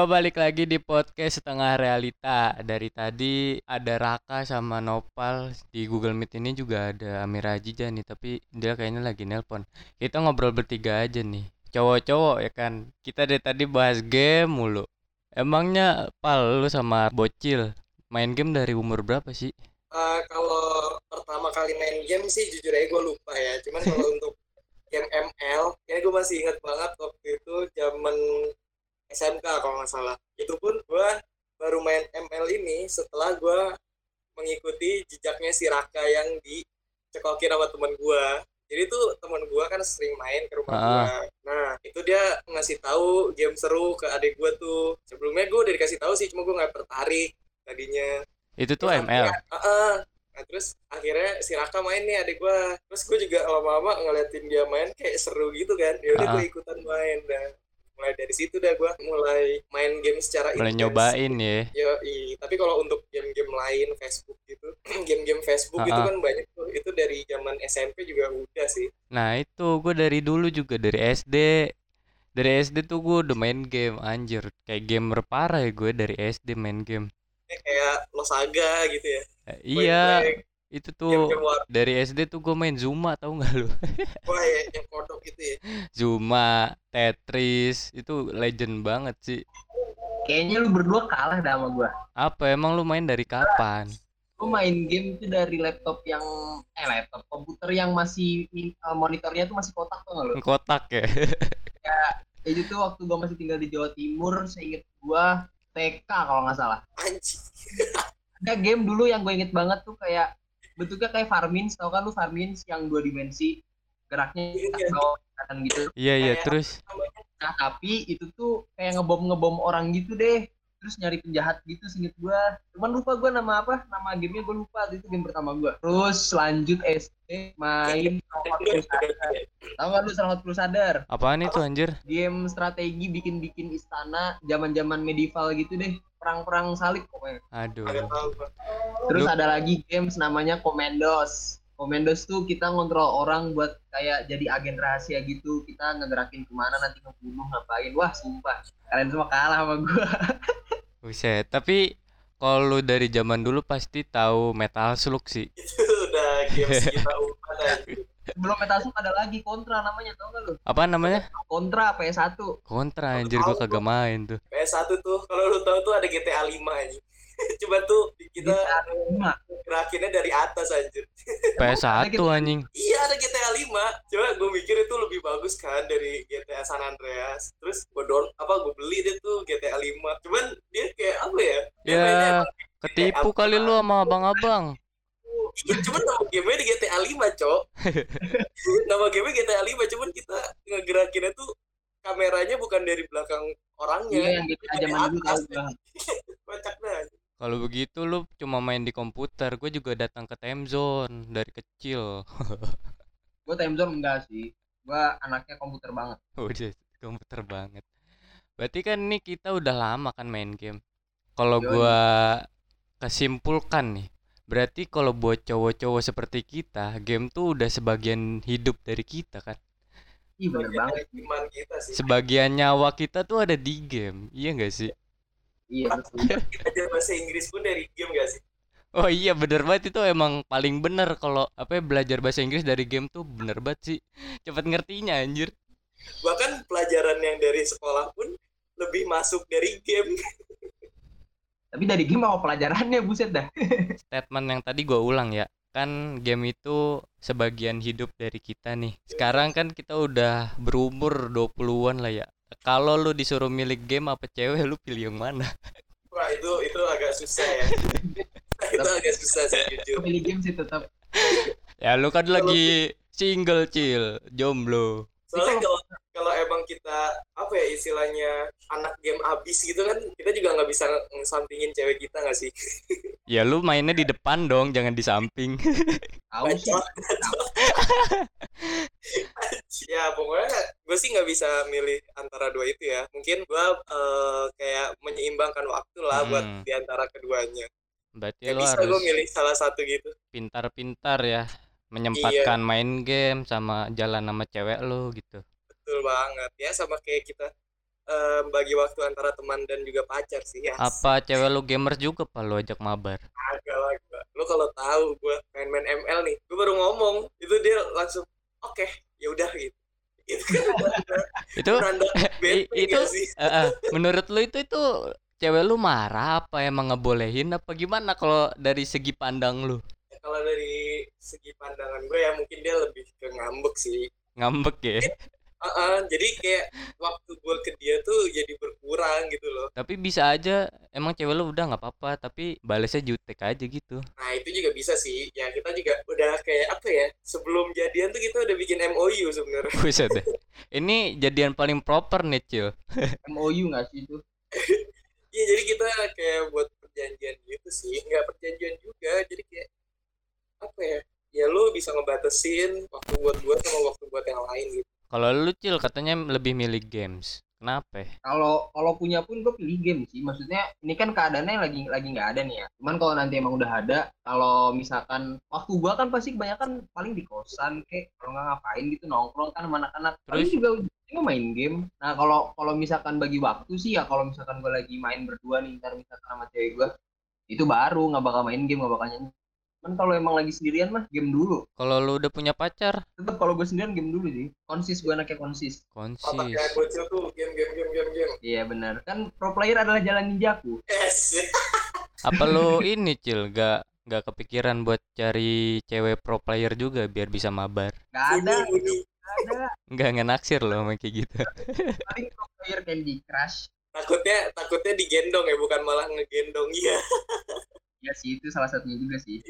Halo, balik lagi di podcast Setengah Realita. Dari tadi ada Raka sama Nopal di Google Meet ini juga ada Amir Ajija nih, tapi dia kayaknya lagi nelpon. Kita ngobrol bertiga aja nih. Cowok-cowok ya kan. Kita dari tadi bahas game mulu. Emangnya Pal lu sama Bocil main game dari umur berapa sih? Uh, kalau pertama kali main game sih jujur aja gue lupa ya. Cuman kalau untuk game ML, ya gue masih ingat banget waktu itu zaman SMK kalau nggak salah. Itu pun gue baru main ML ini setelah gue mengikuti jejaknya si Raka yang dicekokin sama teman gue. Jadi tuh teman gue kan sering main ke rumah Ah. gue. Nah itu dia ngasih tahu game seru ke adik gue tuh. Sebelumnya gue udah dikasih tahu sih, cuma gue nggak tertarik tadinya. Itu tuh Terus ML. akhirnya- Heeh. Nah, terus akhirnya si Raka main nih adik gua. Terus gue juga lama-lama ngeliatin dia main kayak seru gitu kan. Ya udah Ah. gue ikutan main dah. Mulai dari situ dah gua mulai main game secara Mulai nyobain ya. Yo, tapi kalau untuk game-game lain Facebook gitu, game-game Facebook itu Ah, ah. kan banyak tuh. Itu dari zaman SMP juga udah sih. Nah itu gue dari dulu juga dari SD Dari SD tuh gue udah main game anjir Kayak gamer parah ya gue dari SD main game Kayak- Losaga gitu ya. Eh, Iya itu tuh war dari SD tuh gue main Zuma tau gak lu wah ya, yang kodok gitu ya. Zuma, Tetris itu legend banget sih Kayaknya lu berdua kalah dah sama gua. Apa emang lu main dari kapan? Lu main game itu dari laptop yang eh laptop komputer yang masih eh, monitornya tuh masih kotak tuh nggak lu? Kotak ya Itu tuh waktu gua masih tinggal di Jawa Timur, seinget gua TK kalau nggak salah. Anjing. Ada game dulu yang gue inget banget tuh kayak bentuknya kayak Farmins, tau kan lu Farmins yang dua dimensi geraknya Iya. ke kanan gitu. Iya iya Kayak- terus Nah tapi itu tuh kayak ngebom ngebom orang gitu deh. Terus nyari penjahat gitu singkat gua. Cuman lupa gua nama apa? Nama gamenya gua lupa. Itu game pertama gua. Terus lanjut SD main Sangat Crusader. Tahu nggak lu Sangat Crusader? apaan itu anjir? Game strategi bikin-bikin istana zaman-zaman medieval gitu deh. Perang-perang salib pokoknya. Aduh tahu. Terus Lu- ada lagi games namanya Commandos. Commandos tuh kita ngontrol orang buat kayak jadi agen rahasia gitu. Kita ngegerakin ke mana nanti ngebunuh ngapain. Wah sumpah. Kalian semua kalah sama gua. Buset Tapi kalau lu dari zaman dulu pasti tahu Metal Slug sih Itu udah game kita. Belum Metasuk ada lagi Kontra namanya tau gak lu? Apa namanya? Kontra PS1. Kontra anjir gue kagak main tuh PS1 tuh kalau lu tahu tuh ada GTA 5 anjing. Coba tuh kita Lima. gerakinnya dari atas anjir. PS1 anjing Iya ada GTA 5. Coba gue mikir itu lebih bagus kan dari GTA San Andreas. Terus gue don apa gue beli deh tuh GTA 5. Cuman dia kayak apa ya? Dia Ya ketipu kali lu sama abang-abang Iya, cuman nama gamenya di GTA 5, Cok. nama gamenya GTA 5, cuman kita ngegerakinnya tuh kameranya bukan dari belakang orangnya. Iya yang gitu aja Kalau begitu lu cuma main di komputer Gue juga datang ke time zone dari kecil Gua time zone enggak sih. Gua anaknya komputer banget. Udah komputer banget Berarti kan nih kita udah lama kan main game Kalau gua kesimpulkan nih Berarti kalau buat cowok-cowok seperti kita Game tuh udah sebagian hidup dari kita kan bener banget. Iman kita sih. Sebagian nyawa kita tuh ada di game Iya nggak sih? Iya betul. Kita ajar bahasa Inggris pun dari game gak sih? Oh iya bener banget itu emang paling bener kalau apa ya, belajar bahasa Inggris dari game tuh bener banget sih cepet ngertinya anjir Bahkan pelajaran yang dari sekolah pun lebih masuk dari game. Tapi dari game apa pelajarannya buset dah. statement yang tadi gua ulang ya kan game itu sebagian hidup dari kita nih sekarang kan kita udah berumur 20-an lah ya kalau lu disuruh milik game apa cewek lu pilih yang mana Wah, itu itu agak susah ya. itu agak susah sih jujur. Pilih game sih tetap. ya lu kan lagi single cil jomblo Soalnya kalau kalau emang kita apa ya istilahnya anak game abis gitu kan kita juga nggak bisa ngesampingin cewek kita nggak sih? ya lu mainnya di depan dong jangan di samping Tahu sih. Bacot. ya pokoknya gue sih nggak bisa milih antara dua itu ya. Mungkin gue eh, kayak menyeimbangkan waktu lah buat Hmm. di antara keduanya. berarti Gak lu bisa gue milih salah satu gitu. pintar-pintar ya menyempatkan main game sama jalan sama cewek lu gitu Betul banget ya sama kayak kita eh, bagi waktu antara teman dan juga pacar sih ya Apa cewek lu gamer juga pak lu ajak mabar? agak lah gua. lu kalau tahu gue main-main ML nih gue baru ngomong itu dia langsung oke ya udah gitu itu kan Itu eh, menurut lu itu itu cewek lu marah apa emang ngebolehin apa gimana kalau dari segi pandang lu? kalau dari segi pandangan gue ya mungkin dia lebih ke ngambek sih Ngambek ya. Heeh, jadi kayak waktu gue ke dia tuh jadi berkurang gitu loh Tapi bisa aja emang cewek lu udah nggak apa-apa tapi balesnya jutek aja gitu. nah itu juga bisa sih ya kita juga udah kayak apa ya sebelum jadian tuh kita udah bikin MOU sebenarnya Buset deh. Ini jadian paling proper nih, Cil. MOU nggak sih itu Iya jadi kita kayak buat perjanjian gitu sih nggak perjanjian juga jadi kayak apa ya ya lu bisa ngebatasin waktu buat gue sama waktu buat yang lain gitu Kalau lu, Cil, katanya lebih milih games. Kenapa? kalau kalau punya pun gue pilih game sih maksudnya ini kan keadaannya lagi lagi nggak ada nih ya cuman kalau nanti emang udah ada kalau misalkan waktu gua kan pasti kebanyakan paling di kosan kayak kalau nggak ngapain gitu nongkrong kan anak-anak Terus? juga ujungnya main game nah kalau kalau misalkan bagi waktu sih ya kalau misalkan gua lagi main berdua nih ntar misalkan sama cewek gua itu baru nggak bakal main game nggak bakal nyanyi cuman kalau emang lagi sendirian mah game dulu. Kalau lu udah punya pacar, tetap kalau gue sendirian game dulu sih. Konsis gue anaknya konsis. Konsis. otaknya bocil tuh game game game game game. Iya benar. Kan pro player adalah jalan ninjaku yes. Apa lu ini, Cil, gak gak kepikiran buat cari cewek pro player juga biar bisa mabar? nggak ada. Nggak ada. Enggak nggak naksir loh sama kayak gitu. paling pro player Candy Crush. Takutnya takutnya digendong ya bukan malah ngegendong iya. Ya sih itu salah satunya juga sih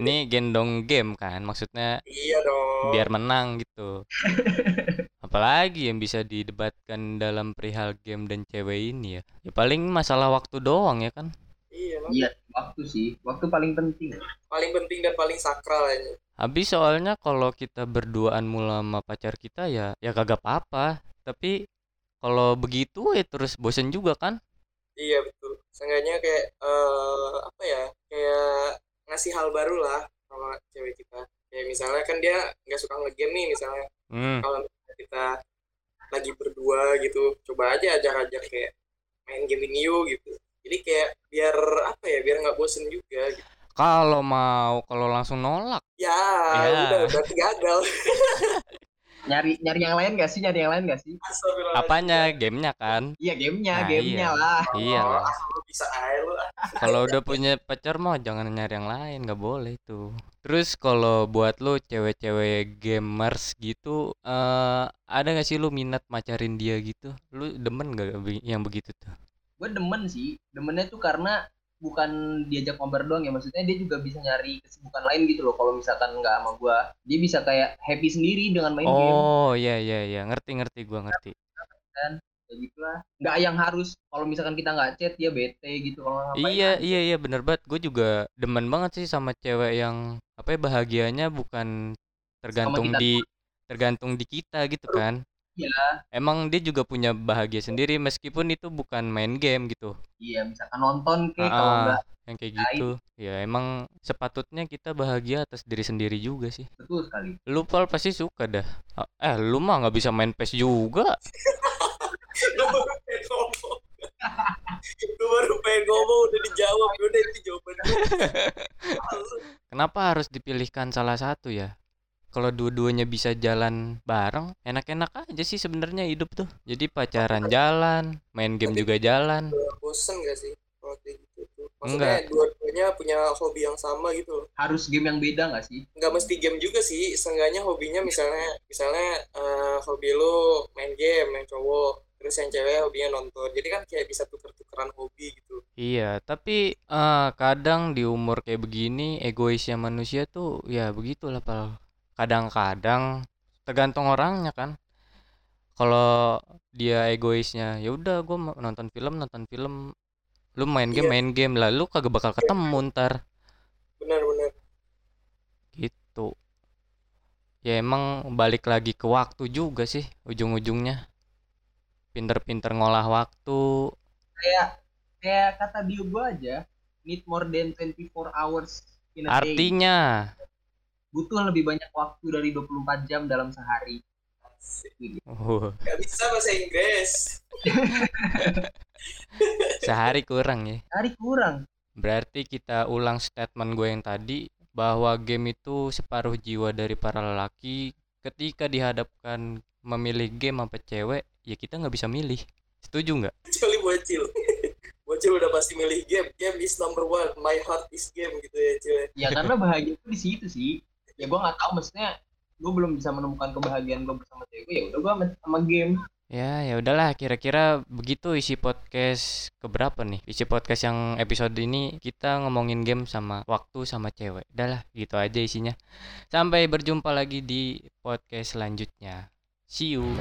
Ini gendong game kan, maksudnya iya dong biar menang gitu. Apalagi yang bisa didebatkan dalam perihal game dan cewek ini ya. Ya paling masalah waktu doang ya kan. iya iya waktu sih waktu paling penting paling penting dan paling sakral aja Habis soalnya kalau kita berduaan mulu sama pacar kita ya ya kagak apa-apa. Tapi kalau begitu ya terus bosen juga kan? iya betul seenggaknya kayak eh apa ya kayak ngasih hal baru lah sama cewek kita kayak misalnya kan dia nggak suka ngegame nih misalnya Hmm. kalau misalnya kita lagi berdua gitu coba aja ajak-ajak kayak main game ini yuk gitu jadi kayak biar apa ya biar nggak bosen juga gitu. Kalau mau kalau langsung nolak. ya, Ya. udah berarti gagal nyari nyari yang lain gak sih nyari yang lain gak sih. Apanya? Gamenya kan? iya gamenya Nah, gamenya iya. lah Iya Oh, bisa aja lu. Kalau udah punya pacar mah jangan nyari yang lain, nggak boleh itu. Terus kalau buat lu cewek-cewek gamers gitu, eh ada gak sih lu minat macarin dia gitu? Lu demen gak yang begitu tuh? gue demen sih demennya tuh karena bukan diajak ngobrol doang ya maksudnya dia juga bisa nyari kesibukan lain gitu loh kalau misalkan nggak sama gue dia bisa kayak happy sendiri dengan main game Oh iya iya iya, ngerti ngerti gua ngerti. Lah nggak yang harus kalau misalkan kita nggak chat dia bete gitu kalau Iya iya iya bener banget. Gue juga demen banget sih sama cewek yang apa ya bahagianya bukan tergantung di tergantung di kita gitu kan. Iya. Emang dia juga punya bahagia sendiri meskipun itu bukan main game gitu. iya misalkan nonton kayak Ah, kalau ah, nggak yang kayak gitu. Ya emang sepatutnya kita bahagia atas diri sendiri juga sih. betul sekali Lu Pal pasti suka dah. Ah, Eh lu mah nggak bisa main PES juga. Lu baru pengen ngomong Lu baru pengen ngomong udah dijawab udah itu jawaban gue Kenapa harus dipilihkan salah satu ya? Kalau dua-duanya bisa jalan bareng, enak-enak aja sih sebenarnya hidup tuh. Jadi pacaran jalan, main game juga jalan. bosen gak sih kalau kayak gitu tuh Enggak. maksudnya dua-duanya punya hobi yang sama gitu loh harus game yang beda nggak sih nggak mesti game juga sih seenggaknya hobinya misalnya misalnya eh, hobi lu main game yang cowok terus yang cewek hobinya nonton jadi kan kayak bisa tuker-tukeran hobi gitu Iya, tapi eh, kadang di umur kayak begini egoisnya manusia tuh ya begitulah Pal. Kadang-kadang tergantung orangnya kan. Kalau dia egoisnya, ya udah gue nonton film, nonton film. Lu main game, Iya. main game lah. Lu kagak bakal ketemu ntar benar-benar gitu. Ya emang balik lagi ke waktu juga sih ujung-ujungnya. Pinter-pinter ngolah waktu. kayak kayak kata bio gue aja need more than 24 hours in a day Artinya butuh lebih banyak waktu dari 24 jam dalam sehari Oh, Gak bisa bahasa Inggris. sehari kurang ya. Hari kurang. Berarti kita ulang statement gue yang tadi bahwa game itu separuh jiwa dari para lelaki. Ketika dihadapkan memilih game apa cewek, ya kita nggak bisa milih. Setuju nggak? Kecuali bocil. bocil udah pasti milih game. Game is number one. My heart is game gitu ya cuy. Ya karena bahagia itu di situ sih. Ya gue nggak tahu maksudnya gue belum bisa menemukan kebahagiaan gue bersama cewek gue ya udah gue sama, sama game Ya, ya udahlah. Kira-kira begitu isi podcast keberapa nih? Isi podcast yang episode ini kita ngomongin game sama waktu sama cewek. Udahlah, gitu aja isinya. Sampai berjumpa lagi di podcast selanjutnya. See you.